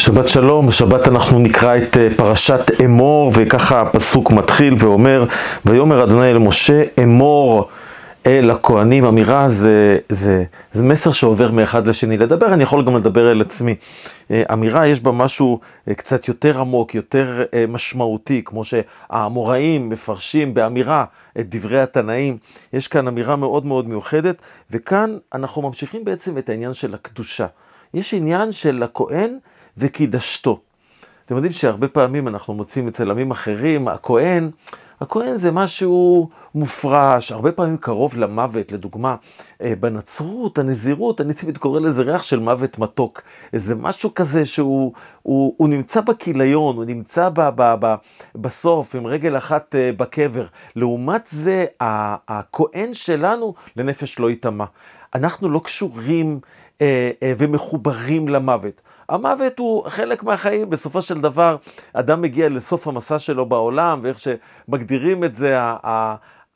שבת שלום, בשבת אנחנו נקרא את אה, פרשת אמור, וככה הפסוק מתחיל ואומר, ויאמר אדוני אל משה, אמור אל הכהנים, אמירה זה, זה, זה מסר שעובר מאחד לשני. לדבר, אני יכול גם לדבר אל עצמי. אה, אמירה, יש בה משהו אה, קצת יותר עמוק, יותר משמעותי, כמו שהאמוראים מפרשים באמירה את דברי התנאים. יש כאן אמירה מאוד מאוד מיוחדת, וכאן אנחנו ממשיכים בעצם את העניין של הקדושה. יש עניין של הכהן וקידשתו. אתם יודעים שהרבה פעמים אנחנו מוצאים אצל עמים אחרים, הכהן, הכהן זה משהו מופרש, הרבה פעמים קרוב למוות, לדוגמה, אה, בנצרות, הנזירות, אני תמיד קורא לזה ריח של מוות מתוק. איזה משהו כזה שהוא הוא, הוא נמצא בכיליון, הוא נמצא ב, ב, ב, בסוף, עם רגל אחת אה, בקבר. לעומת זה, הכהן שלנו לנפש לא ייטמע. אנחנו לא קשורים אה, אה, ומחוברים למוות. המוות הוא חלק מהחיים, בסופו של דבר אדם מגיע לסוף המסע שלו בעולם, ואיך שמגדירים את זה,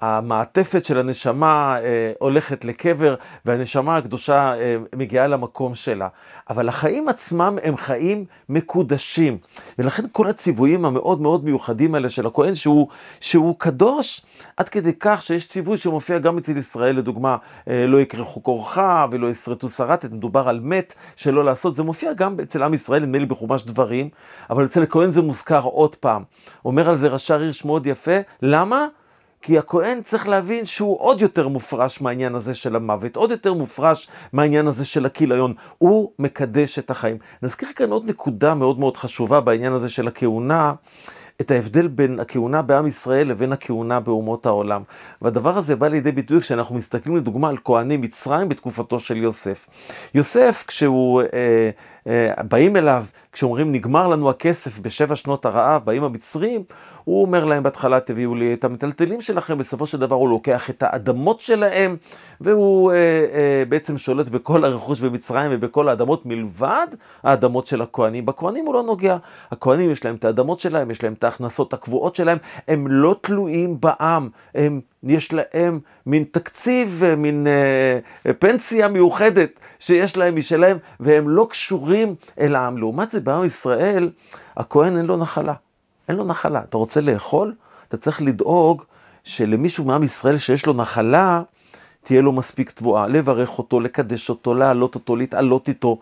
המעטפת של הנשמה אה, הולכת לקבר, והנשמה הקדושה אה, מגיעה למקום שלה. אבל החיים עצמם הם חיים מקודשים. ולכן כל הציוויים המאוד מאוד מיוחדים האלה של הכהן, שהוא, שהוא קדוש, עד כדי כך שיש ציווי שמופיע גם אצל ישראל, לדוגמה, אה, לא יקרחו כורחה ולא ישרטו שרתת, מדובר על מת שלא לעשות, זה מופיע גם אצל עם ישראל, נדמה לי בחומש דברים, אבל אצל הכהן זה מוזכר עוד פעם. אומר על זה רש"ר הירש מאוד יפה, למה? כי הכהן צריך להבין שהוא עוד יותר מופרש מהעניין הזה של המוות, עוד יותר מופרש מהעניין הזה של הכיליון. הוא מקדש את החיים. נזכיר כאן עוד נקודה מאוד מאוד חשובה בעניין הזה של הכהונה. את ההבדל בין הכהונה בעם ישראל לבין הכהונה באומות העולם. והדבר הזה בא לידי ביטוי כשאנחנו מסתכלים לדוגמה על כהני מצרים בתקופתו של יוסף. יוסף, כשהוא, אה, באים אליו, כשאומרים נגמר לנו הכסף בשבע שנות הרעב, באים המצרים, הוא אומר להם בהתחלה, תביאו לי את המטלטלים שלכם, בסופו של דבר הוא לוקח את האדמות שלהם, והוא אה, אה, בעצם שולט בכל הרכוש במצרים ובכל האדמות מלבד האדמות של הכוהנים. בכוהנים הוא לא נוגע. הכוהנים יש להם את האדמות שלהם, יש להם את ההכנסות הקבועות שלהם, הם לא תלויים בעם, הם יש להם מין תקציב, מין אה, פנסיה מיוחדת שיש להם משלהם, והם לא קשורים אל העם. לעומת זה, בעם ישראל, הכהן אין לו נחלה. אין לו נחלה. אתה רוצה לאכול? אתה צריך לדאוג שלמישהו מעם ישראל שיש לו נחלה, תהיה לו מספיק תבואה, לברך אותו, לקדש אותו, להעלות אותו, להתעלות איתו.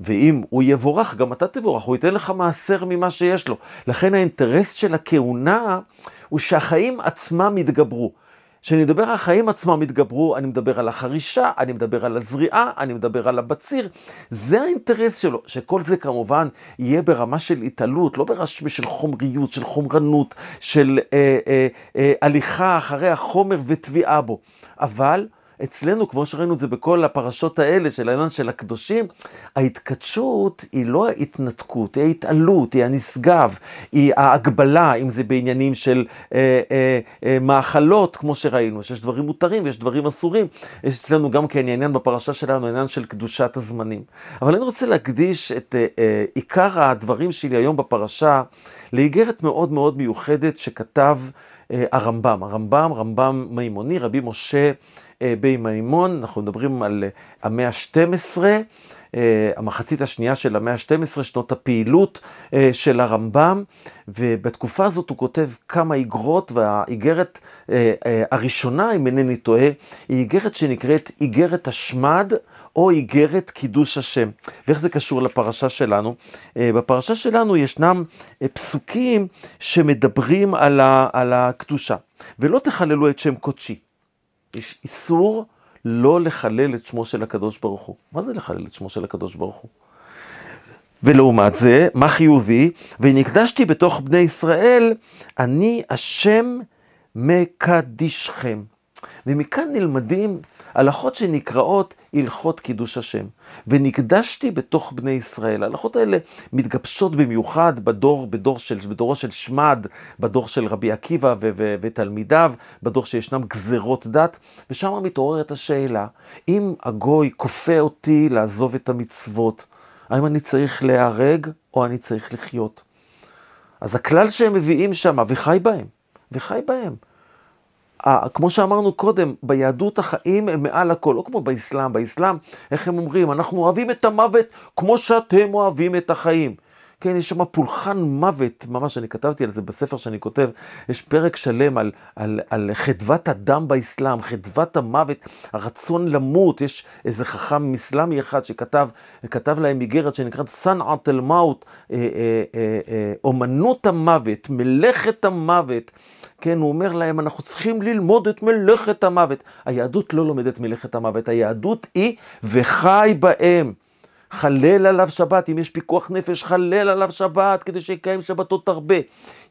ואם הוא יבורך, גם אתה תבורך, הוא ייתן לך מעשר ממה שיש לו. לכן האינטרס של הכהונה הוא שהחיים עצמם יתגברו. כשאני מדבר על החיים עצמם התגברו, אני מדבר על החרישה, אני מדבר על הזריעה, אני מדבר על הבציר. זה האינטרס שלו, שכל זה כמובן יהיה ברמה של התעלות, לא ברמה של חומריות, של חומרנות, של אה, אה, אה, הליכה אחרי החומר וטביעה בו. אבל אצלנו, כמו שראינו את זה בכל הפרשות האלה של העניין של הקדושים, ההתקדשות היא לא ההתנתקות, היא ההתעלות, היא הנשגב, היא ההגבלה, אם זה בעניינים של אה, אה, אה, מאכלות, כמו שראינו, שיש דברים מותרים ויש דברים אסורים. יש אצלנו גם כן עניין בפרשה שלנו, עניין של קדושת הזמנים. אבל אני רוצה להקדיש את אה, אה, עיקר הדברים שלי היום בפרשה לאיגרת מאוד מאוד מיוחדת שכתב הרמב"ם. הרמב"ם, רמב"ם מימוני, רבי משה אה, בי מימון, אנחנו מדברים על אה, המאה ה-12, המחצית השנייה של המאה ה-12, שנות הפעילות של הרמב"ם, ובתקופה הזאת הוא כותב כמה איגרות, והאיגרת הראשונה, אם אינני טועה, היא איגרת שנקראת איגרת השמד. או איגרת קידוש השם. ואיך זה קשור לפרשה שלנו? בפרשה שלנו ישנם פסוקים שמדברים על, על הקדושה. ולא תחללו את שם קודשי. יש איסור לא לחלל את שמו של הקדוש ברוך הוא. מה זה לחלל את שמו של הקדוש ברוך הוא? ולעומת זה, מה חיובי? ונקדשתי בתוך בני ישראל, אני השם מקדישכם. ומכאן נלמדים הלכות שנקראות הלכות קידוש השם. ונקדשתי בתוך בני ישראל. ההלכות האלה מתגבשות במיוחד בדור, בדור של, בדורו של שמד, בדור של רבי עקיבא ו- ו- ותלמידיו, בדור שישנם גזרות דת, ושם מתעוררת השאלה, אם הגוי כופה אותי לעזוב את המצוות, האם אני צריך להיהרג או אני צריך לחיות? אז הכלל שהם מביאים שם, וחי בהם, וחי בהם. כמו שאמרנו קודם, ביהדות החיים הם מעל הכל, לא כמו באסלאם. באסלאם, איך הם אומרים? אנחנו אוהבים את המוות כמו שאתם אוהבים את החיים. כן, יש שם פולחן מוות, ממש, אני כתבתי על זה בספר שאני כותב, יש פרק שלם על, על, על חדוות הדם באסלאם, חדוות המוות, הרצון למות, יש איזה חכם אסלאמי אחד שכתב, כתב להם איגרת שנקראת סנעת אל-מאוט, אה, אה, אה, אומנות המוות, מלאכת המוות. כן, הוא אומר להם, אנחנו צריכים ללמוד את מלאכת המוות. היהדות לא לומדת מלאכת המוות, היהדות היא וחי בהם. חלל עליו שבת, אם יש פיקוח נפש, חלל עליו שבת, כדי שיקיים שבתות הרבה.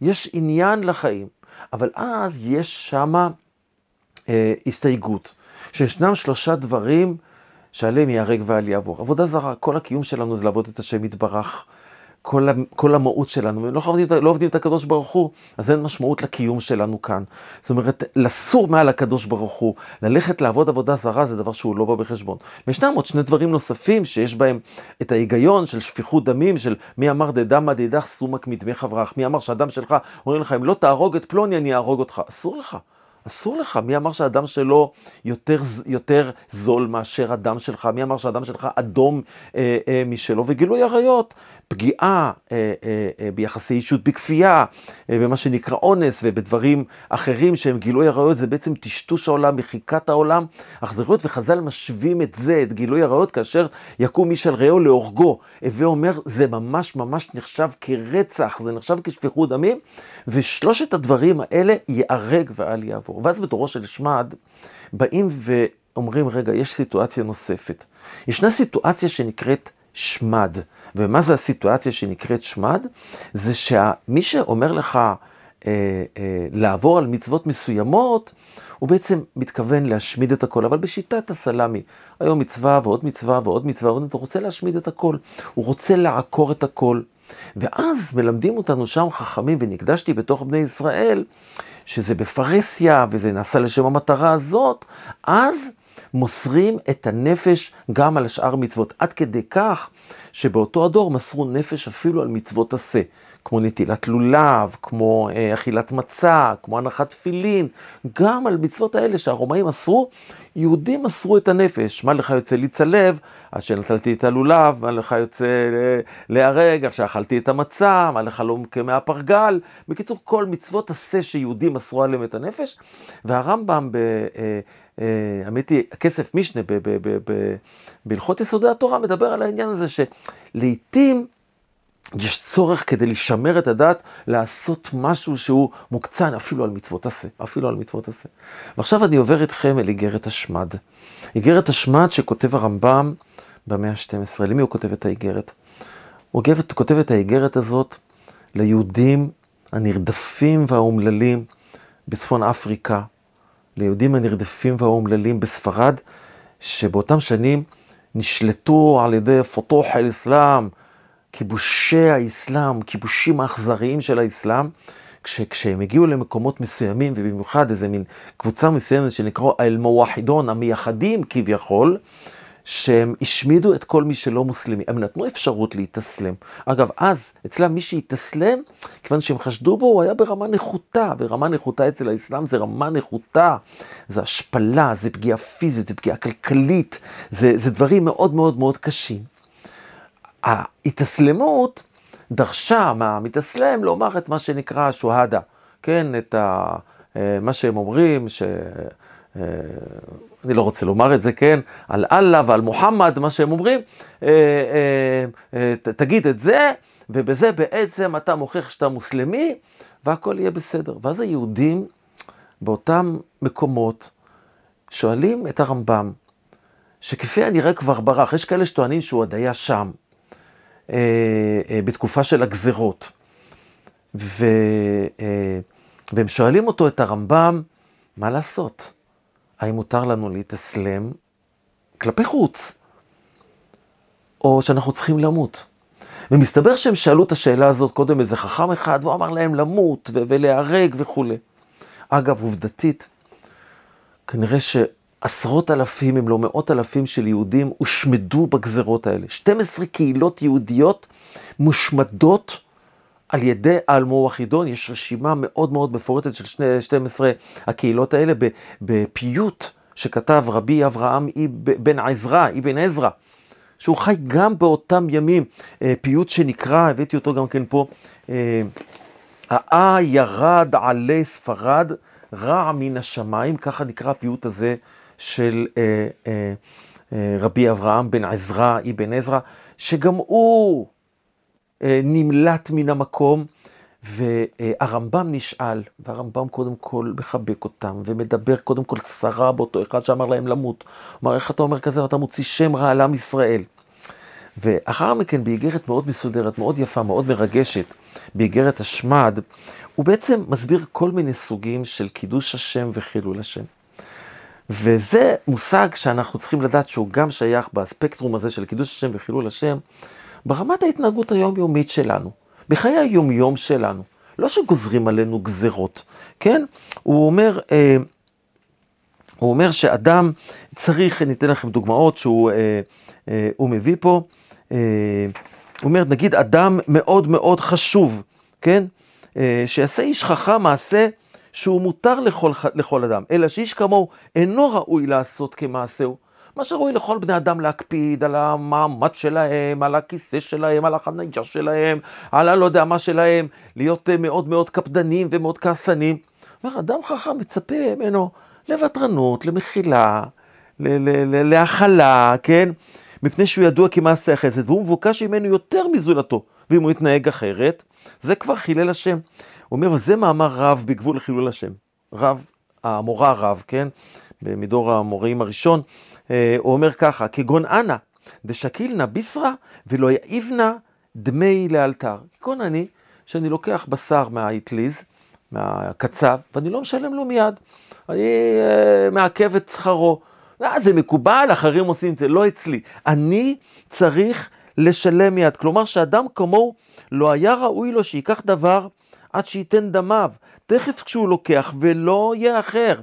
יש עניין לחיים, אבל אז יש שמה אה, הסתייגות, שישנם שלושה דברים שעליהם ייהרג ואל יעבור. עבודה זרה, כל הקיום שלנו זה לעבוד את השם יתברך. כל, כל המהות שלנו, ולא עובדים, לא עובדים את הקדוש ברוך הוא, אז אין משמעות לקיום שלנו כאן. זאת אומרת, לסור מעל הקדוש ברוך הוא, ללכת לעבוד עבודה זרה, זה דבר שהוא לא בא בחשבון. וישנם עוד שני דברים נוספים שיש בהם את ההיגיון של שפיכות דמים, של מי אמר דדמא דידך סומק מדמי חברך, מי אמר שהדם שלך, אומרים לך, אם לא תהרוג את פלוני, אני אהרוג אותך. אסור לך. אסור לך. מי אמר שהדם שלו יותר, יותר זול מאשר הדם שלך? מי אמר שהדם שלך אדום אה, אה, משלו? וגילוי עריות, פגיעה אה, אה, אה, ביחסי אישות בכפייה, אה, במה שנקרא אונס ובדברים אחרים שהם גילוי עריות, זה בעצם טשטוש העולם, מחיקת העולם, אכזריות, וחז"ל משווים את זה, את גילוי עריות, כאשר יקום איש על רעהו להורגו. הווה אומר, זה ממש ממש נחשב כרצח, זה נחשב כשפיכות דמים, ושלושת הדברים האלה ייהרג ואל יעבור. ואז בתורו של שמד, באים ואומרים, רגע, יש סיטואציה נוספת. ישנה סיטואציה שנקראת שמד. ומה זה הסיטואציה שנקראת שמד? זה שמי שאומר לך אה, אה, לעבור על מצוות מסוימות, הוא בעצם מתכוון להשמיד את הכל, אבל בשיטת הסלאמי. היום מצווה ועוד מצווה, ועוד מצווה, הוא רוצה להשמיד את הכל. הוא רוצה לעקור את הכל. ואז מלמדים אותנו שם חכמים, ונקדשתי בתוך בני ישראל, שזה בפרהסיה, וזה נעשה לשם המטרה הזאת, אז מוסרים את הנפש גם על שאר מצוות, עד כדי כך שבאותו הדור מסרו נפש אפילו על מצוות עשה, כמו נטילת לולב, כמו אה, אכילת מצה, כמו הנחת תפילין, גם על מצוות האלה שהרומאים אסרו, יהודים מסרו את הנפש. מה לך יוצא להצלב, עד שנטלתי את הלולב, מה לך יוצא אה, להרג, עד שאכלתי את המצה, מה לך לא הפרגל. בקיצור, כל מצוות עשה שיהודים מסרו עליהם את הנפש, והרמב"ם ב... אה, האמת היא, הכסף משנה בהלכות יסודי התורה מדבר על העניין הזה שלעיתים יש צורך כדי לשמר את הדת, לעשות משהו שהוא מוקצן אפילו על מצוות עשה, אפילו על מצוות עשה. ועכשיו אני עובר איתכם אל איגרת השמד. איגרת השמד שכותב הרמב"ם במאה ה-12. למי הוא כותב את האיגרת? הוא כותב את האיגרת הזאת ליהודים הנרדפים והאומללים בצפון אפריקה, ליהודים הנרדפים והאומללים בספרד, שבאותם שנים נשלטו על ידי פתוח אל-אסלאם, כיבושי האסלאם, כיבושים האכזריים של האסלאם, כש, כשהם הגיעו למקומות מסוימים, ובמיוחד איזה מין קבוצה מסוימת שנקרא אל-מוואחידון, המייחדים כביכול, שהם השמידו את כל מי שלא מוסלמי. הם נתנו אפשרות להתאסלם. אגב, אז, אצלם מי שהתאסלם, כיוון שהם חשדו בו, הוא היה ברמה נחותה. ברמה נחותה אצל האסלאם זה רמה נחותה. זה השפלה, זה פגיעה פיזית, זה פגיעה כלכלית, זה, זה דברים מאוד מאוד מאוד קשים. ההתאסלמות דרשה מהמתאסלם לומר את מה שנקרא שוהדה, כן, את ה, אה, מה שהם אומרים, ש... אה, אני לא רוצה לומר את זה, כן, על אללה ועל מוחמד, מה שהם אומרים, אה, תגיד את זה, ובזה בעצם אתה מוכיח שאתה מוסלמי, והכל יהיה בסדר. ואז היהודים באותם מקומות שואלים את הרמב"ם, שכפי הנראה כבר ברח, יש כאלה שטוענים שהוא עוד היה שם, אה, אה, בתקופה של הגזרות. ו, אה, והם שואלים אותו, את הרמב"ם, מה לעשות? האם מותר לנו להתאסלם כלפי חוץ, או שאנחנו צריכים למות? ומסתבר שהם שאלו את השאלה הזאת קודם איזה חכם אחד, והוא אמר להם למות ולהיהרג וכולי. אגב, עובדתית, כנראה ש... עשרות אלפים, אם לא מאות אלפים של יהודים הושמדו בגזרות האלה. 12 קהילות יהודיות מושמדות על ידי האלמוהו החידון. יש רשימה מאוד מאוד מפורטת של 12 הקהילות האלה בפיוט שכתב רבי אברהם בן עזרא, אבן עזרא, שהוא חי גם באותם ימים. אה, פיוט שנקרא, הבאתי אותו גם כן פה, האה ירד עלי ספרד, רע מן השמיים, ככה נקרא הפיוט הזה של אה, אה, אה, רבי אברהם בן עזרא, אבן עזרא, שגם הוא נמלט מן המקום. והרמב"ם נשאל, והרמב"ם קודם כל מחבק אותם, ומדבר קודם כל צרה באותו אחד שאמר להם למות. אמר, איך אתה אומר כזה, ואתה מוציא שם רע על עם ישראל. ואחר מכן, באיגרת מאוד מסודרת, מאוד יפה, מאוד מרגשת, באיגרת השמד, הוא בעצם מסביר כל מיני סוגים של קידוש השם וחילול השם. וזה מושג שאנחנו צריכים לדעת שהוא גם שייך בספקטרום הזה של קידוש השם וחילול השם, ברמת ההתנהגות היומיומית שלנו. בחיי היומיום שלנו. לא שגוזרים עלינו גזרות, כן? הוא אומר, אה, הוא אומר שאדם צריך, אני אתן לכם דוגמאות שהוא אה, אה, הוא מביא פה, אה, הוא אומר, נגיד אדם מאוד מאוד חשוב, כן? אה, שיעשה איש חכם מעשה שהוא מותר לכל, לכל אדם, אלא שאיש כמוהו אינו ראוי לעשות כמעשהו. מה שראוי לכל בני אדם להקפיד על המעמד שלהם, על הכיסא שלהם, על החניה שלהם, על הלא יודע מה שלהם, להיות אה, מאוד מאוד קפדנים ומאוד כעסנים. אומר, אדם חכם מצפה ממנו לוותרנות, למחילה, להכלה, כן? מפני שהוא ידוע כמעשה החסד, והוא מבוקש ממנו יותר מזולתו, ואם הוא יתנהג אחרת, זה כבר חילל השם. הוא אומר, וזה מאמר רב בגבול חילול השם. רב, המורה רב, כן? מדור המוראים הראשון, הוא אומר ככה, כגון אנא, דשקילנה ביסרא ולא יעיבנה דמי לאלתר. כגון אני, שאני לוקח בשר מהאטליז, מהקצב, ואני לא משלם לו מיד. אני uh, מעכב את שכרו. אה, זה מקובל, אחרים עושים את זה, לא אצלי. אני צריך לשלם מיד. כלומר, שאדם כמוהו לא היה ראוי לו שייקח דבר עד שייתן דמיו. תכף כשהוא לוקח ולא יהיה אחר.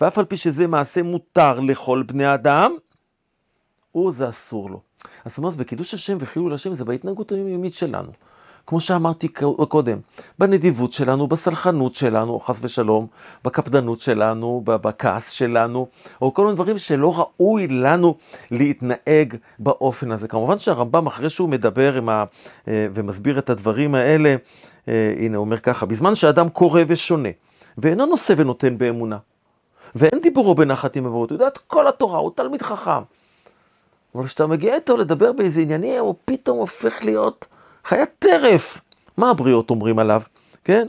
ואף על פי שזה מעשה מותר לכל בני אדם, הוא זה אסור לו. אז זאת אומרת, בקידוש השם וחילול השם זה בהתנהגות היומיומית שלנו. כמו שאמרתי קודם, בנדיבות שלנו, בסלחנות שלנו, חס ושלום, בקפדנות שלנו, בכעס שלנו, או כל מיני דברים שלא ראוי לנו להתנהג באופן הזה. כמובן שהרמב"ם, אחרי שהוא מדבר ה, אה, ומסביר את הדברים האלה, אה, הנה, הוא אומר ככה, בזמן שאדם קורא ושונה, ואינו נושא ונותן באמונה, ואין דיבורו בנחת עם אבות, הוא יודע את כל התורה, הוא תלמיד חכם. אבל כשאתה מגיע איתו לדבר באיזה עניינים, הוא פתאום הופך להיות חיית טרף. מה הבריות אומרים עליו, כן?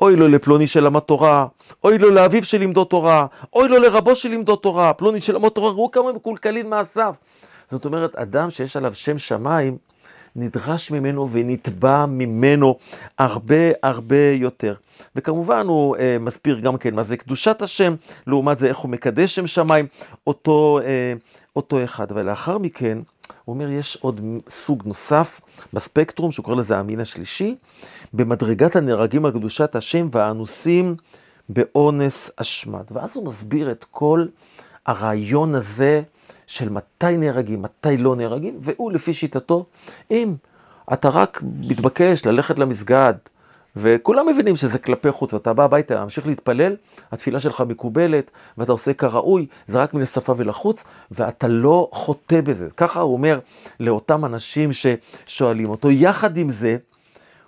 אוי לו לפלוני שלמד תורה, אוי לו לאביו שלימדו תורה, אוי לו לרבו שלימדו תורה, פלוני שלמד תורה, ראו כמה מקולקלים מעשיו. זאת אומרת, אדם שיש עליו שם שמיים, נדרש ממנו ונתבע ממנו הרבה הרבה יותר. וכמובן הוא אה, מסביר גם כן מה זה קדושת השם, לעומת זה איך הוא מקדש שם שמיים, אותו, אה, אותו אחד. ולאחר מכן, הוא אומר, יש עוד סוג נוסף בספקטרום, שהוא קורא לזה המין השלישי, במדרגת הנהרגים על קדושת השם והאנוסים באונס אשמד. ואז הוא מסביר את כל הרעיון הזה של מתי נהרגים, מתי לא נהרגים, והוא לפי שיטתו, אם אתה רק מתבקש ללכת למסגד, וכולם מבינים שזה כלפי חוץ, ואתה בא הביתה, ממשיך להתפלל, התפילה שלך מקובלת, ואתה עושה כראוי, זה רק מן השפה ולחוץ, ואתה לא חוטא בזה. ככה הוא אומר לאותם אנשים ששואלים אותו. יחד עם זה,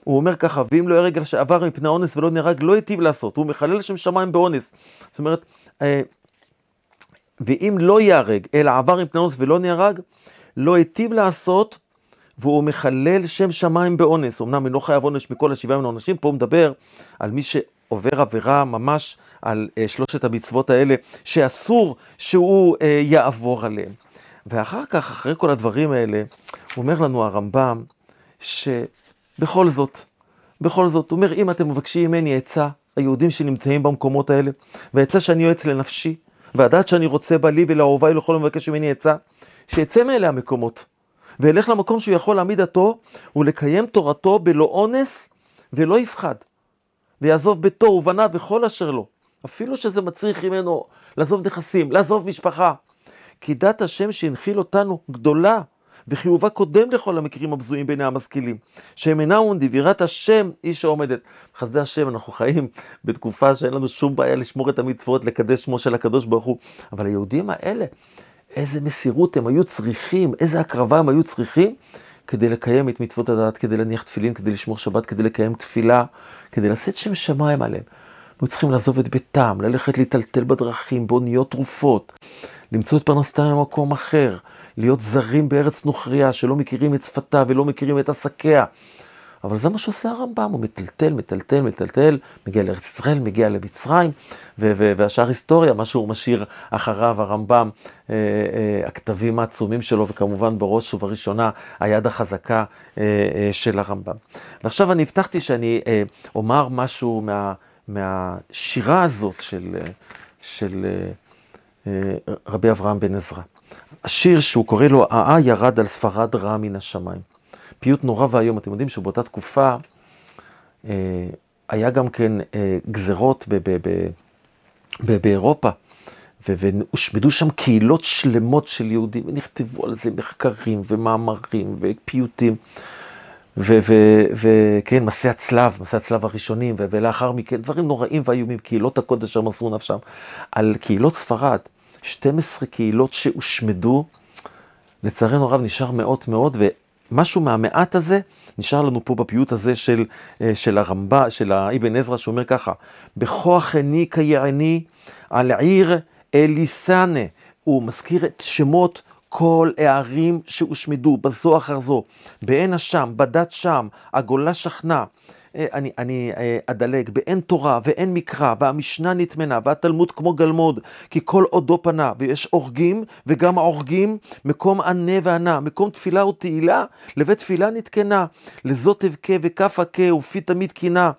הוא אומר ככה, ואם לא יהרג שעבר מפני האונס ולא נהרג, לא היטיב לעשות, הוא מחלל שם שמיים באונס. זאת אומרת, אה, ואם לא ייהרג, אלא עבר מפני האונס ולא נהרג, לא היטיב לעשות, והוא מחלל שם שמיים באונס. אמנם אינו חייב עונש מכל השבעה מן העונשים, פה הוא מדבר על מי שעובר עבירה ממש על uh, שלושת המצוות האלה, שאסור שהוא uh, יעבור עליהם. ואחר כך, אחרי כל הדברים האלה, אומר לנו הרמב"ם, שבכל זאת, בכל זאת, הוא אומר, אם אתם מבקשים ממני עצה, היהודים שנמצאים במקומות האלה, והעצה שאני יועץ לנפשי, והדעת שאני רוצה בה לי ולאהוביי לכל המבקש ממני עצה, שיצא מאלה המקומות. וילך למקום שהוא יכול להעמיד דתו ולקיים תורתו בלא אונס ולא יפחד. ויעזוב ביתו ובניו וכל אשר לו, אפילו שזה מצריך ממנו לעזוב נכסים, לעזוב משפחה. כי דת השם שהנחיל אותנו גדולה, וחיובה קודם לכל המקרים הבזויים בעיני המשכילים, שהם אינם עומדים, ויראת השם היא שעומדת. חסדי השם, אנחנו חיים בתקופה שאין לנו שום בעיה לשמור את המצוות, לקדש שמו של הקדוש ברוך הוא, אבל היהודים האלה, איזה מסירות הם היו צריכים, איזה הקרבה הם היו צריכים כדי לקיים את מצוות הדת, כדי להניח תפילין, כדי לשמור שבת, כדי לקיים תפילה, כדי לשאת שם שמיים עליהם. היו צריכים לעזוב את ביתם, ללכת להיטלטל בדרכים, באוניות תרופות, למצוא את פרנסתם במקום אחר, להיות זרים בארץ נוכריה, שלא מכירים את שפתה ולא מכירים את עסקיה. אבל זה מה שעושה הרמב"ם, הוא מטלטל, מטלטל, מטלטל, מגיע לארץ ישראל, מגיע למצרים, והשאר היסטוריה, מה שהוא משאיר אחריו הרמב"ם, אה, אה, הכתבים העצומים שלו, וכמובן בראש ובראשונה היד החזקה אה, אה, של הרמב"ם. ועכשיו אני הבטחתי שאני אה, אומר משהו מה, מהשירה הזאת של, אה, של אה, אה, רבי אברהם בן עזרא. השיר שהוא קורא לו, "אה ירד על ספרד רע מן השמיים". פיוט נורא ואיום. אתם יודעים שבאותה תקופה היה גם כן גזרות באירופה, והושמדו שם קהילות שלמות של יהודים, ונכתבו על זה מחקרים ומאמרים ופיוטים. וכן, מסעי הצלב, מסעי הצלב הראשונים, ולאחר מכן דברים נוראים ואיומים, קהילות הקודש המסרו נפשם. על קהילות ספרד, 12 קהילות שהושמדו, לצערנו הרב נשאר מאות מאוד, משהו מהמעט הזה נשאר לנו פה בפיוט הזה של, אה, של הרמב"א, של האבן עזרא, שאומר ככה, בכוח עיני כיעני על עיר אליסנה. הוא מזכיר את שמות כל הערים שהושמדו בזו אחר זו, בעין השם, בדת שם, הגולה שכנה. אה, אני, אני אה, אדלג, באין תורה ואין מקרא, והמשנה נטמנה, והתלמוד כמו גלמוד, כי כל עודו פנה, ויש אורגים, וגם האורגים, מקום ענה וענה, מקום תפילה ותהילה, לבית תפילה נתקנה, לזאת אבכה וכף אכה, ופי תמיד קינה.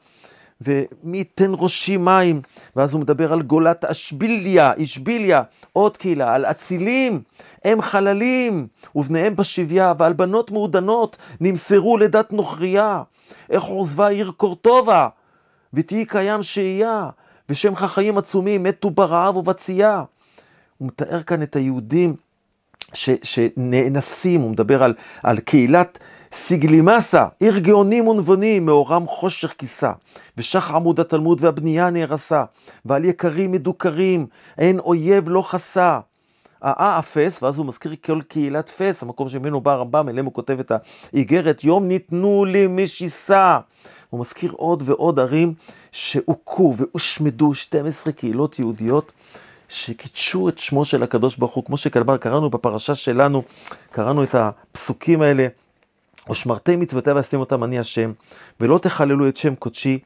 ומי ייתן ראשי מים, ואז הוא מדבר על גולת אשביליה, אישביליה, עוד קהילה, על אצילים, הם חללים, ובניהם בשביה, ועל בנות מעודנות נמסרו לדת נוכריה. איך עוזבה עיר קורטובה, ותהי קיים שהייה, ושמך חיים עצומים, מתו ברעב ובצייה. הוא מתאר כאן את היהודים ש, שנאנסים, הוא מדבר על, על קהילת סיגלימסה, עיר גאונים ונבונים, מאורם חושך כיסה, ושח עמוד התלמוד והבנייה נהרסה, ועל יקרים מדוכרים, אין אויב לא חסה. אה אפס, ואז הוא מזכיר כל קהילת פס, המקום שממנו בא הרמב"ם, אליהם הוא כותב את האיגרת, יום ניתנו לי משיסה. הוא מזכיר עוד ועוד ערים שהוכו והושמדו 12 קהילות יהודיות שקידשו את שמו של הקדוש ברוך הוא, כמו שקראנו בפרשה שלנו, קראנו את הפסוקים האלה, ושמרתי מצוותי ועשיתם אותם אני השם, ולא תחללו את שם קודשי,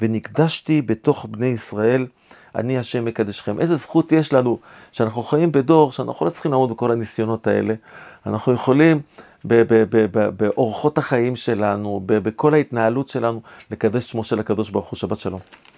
ונקדשתי בתוך בני ישראל. אני השם מקדשכם. איזה זכות יש לנו שאנחנו חיים בדור שאנחנו לא צריכים לעמוד בכל הניסיונות האלה. אנחנו יכולים באורחות החיים שלנו, בכל ההתנהלות שלנו, לקדש שמו של הקדוש ברוך הוא. שבת שלום.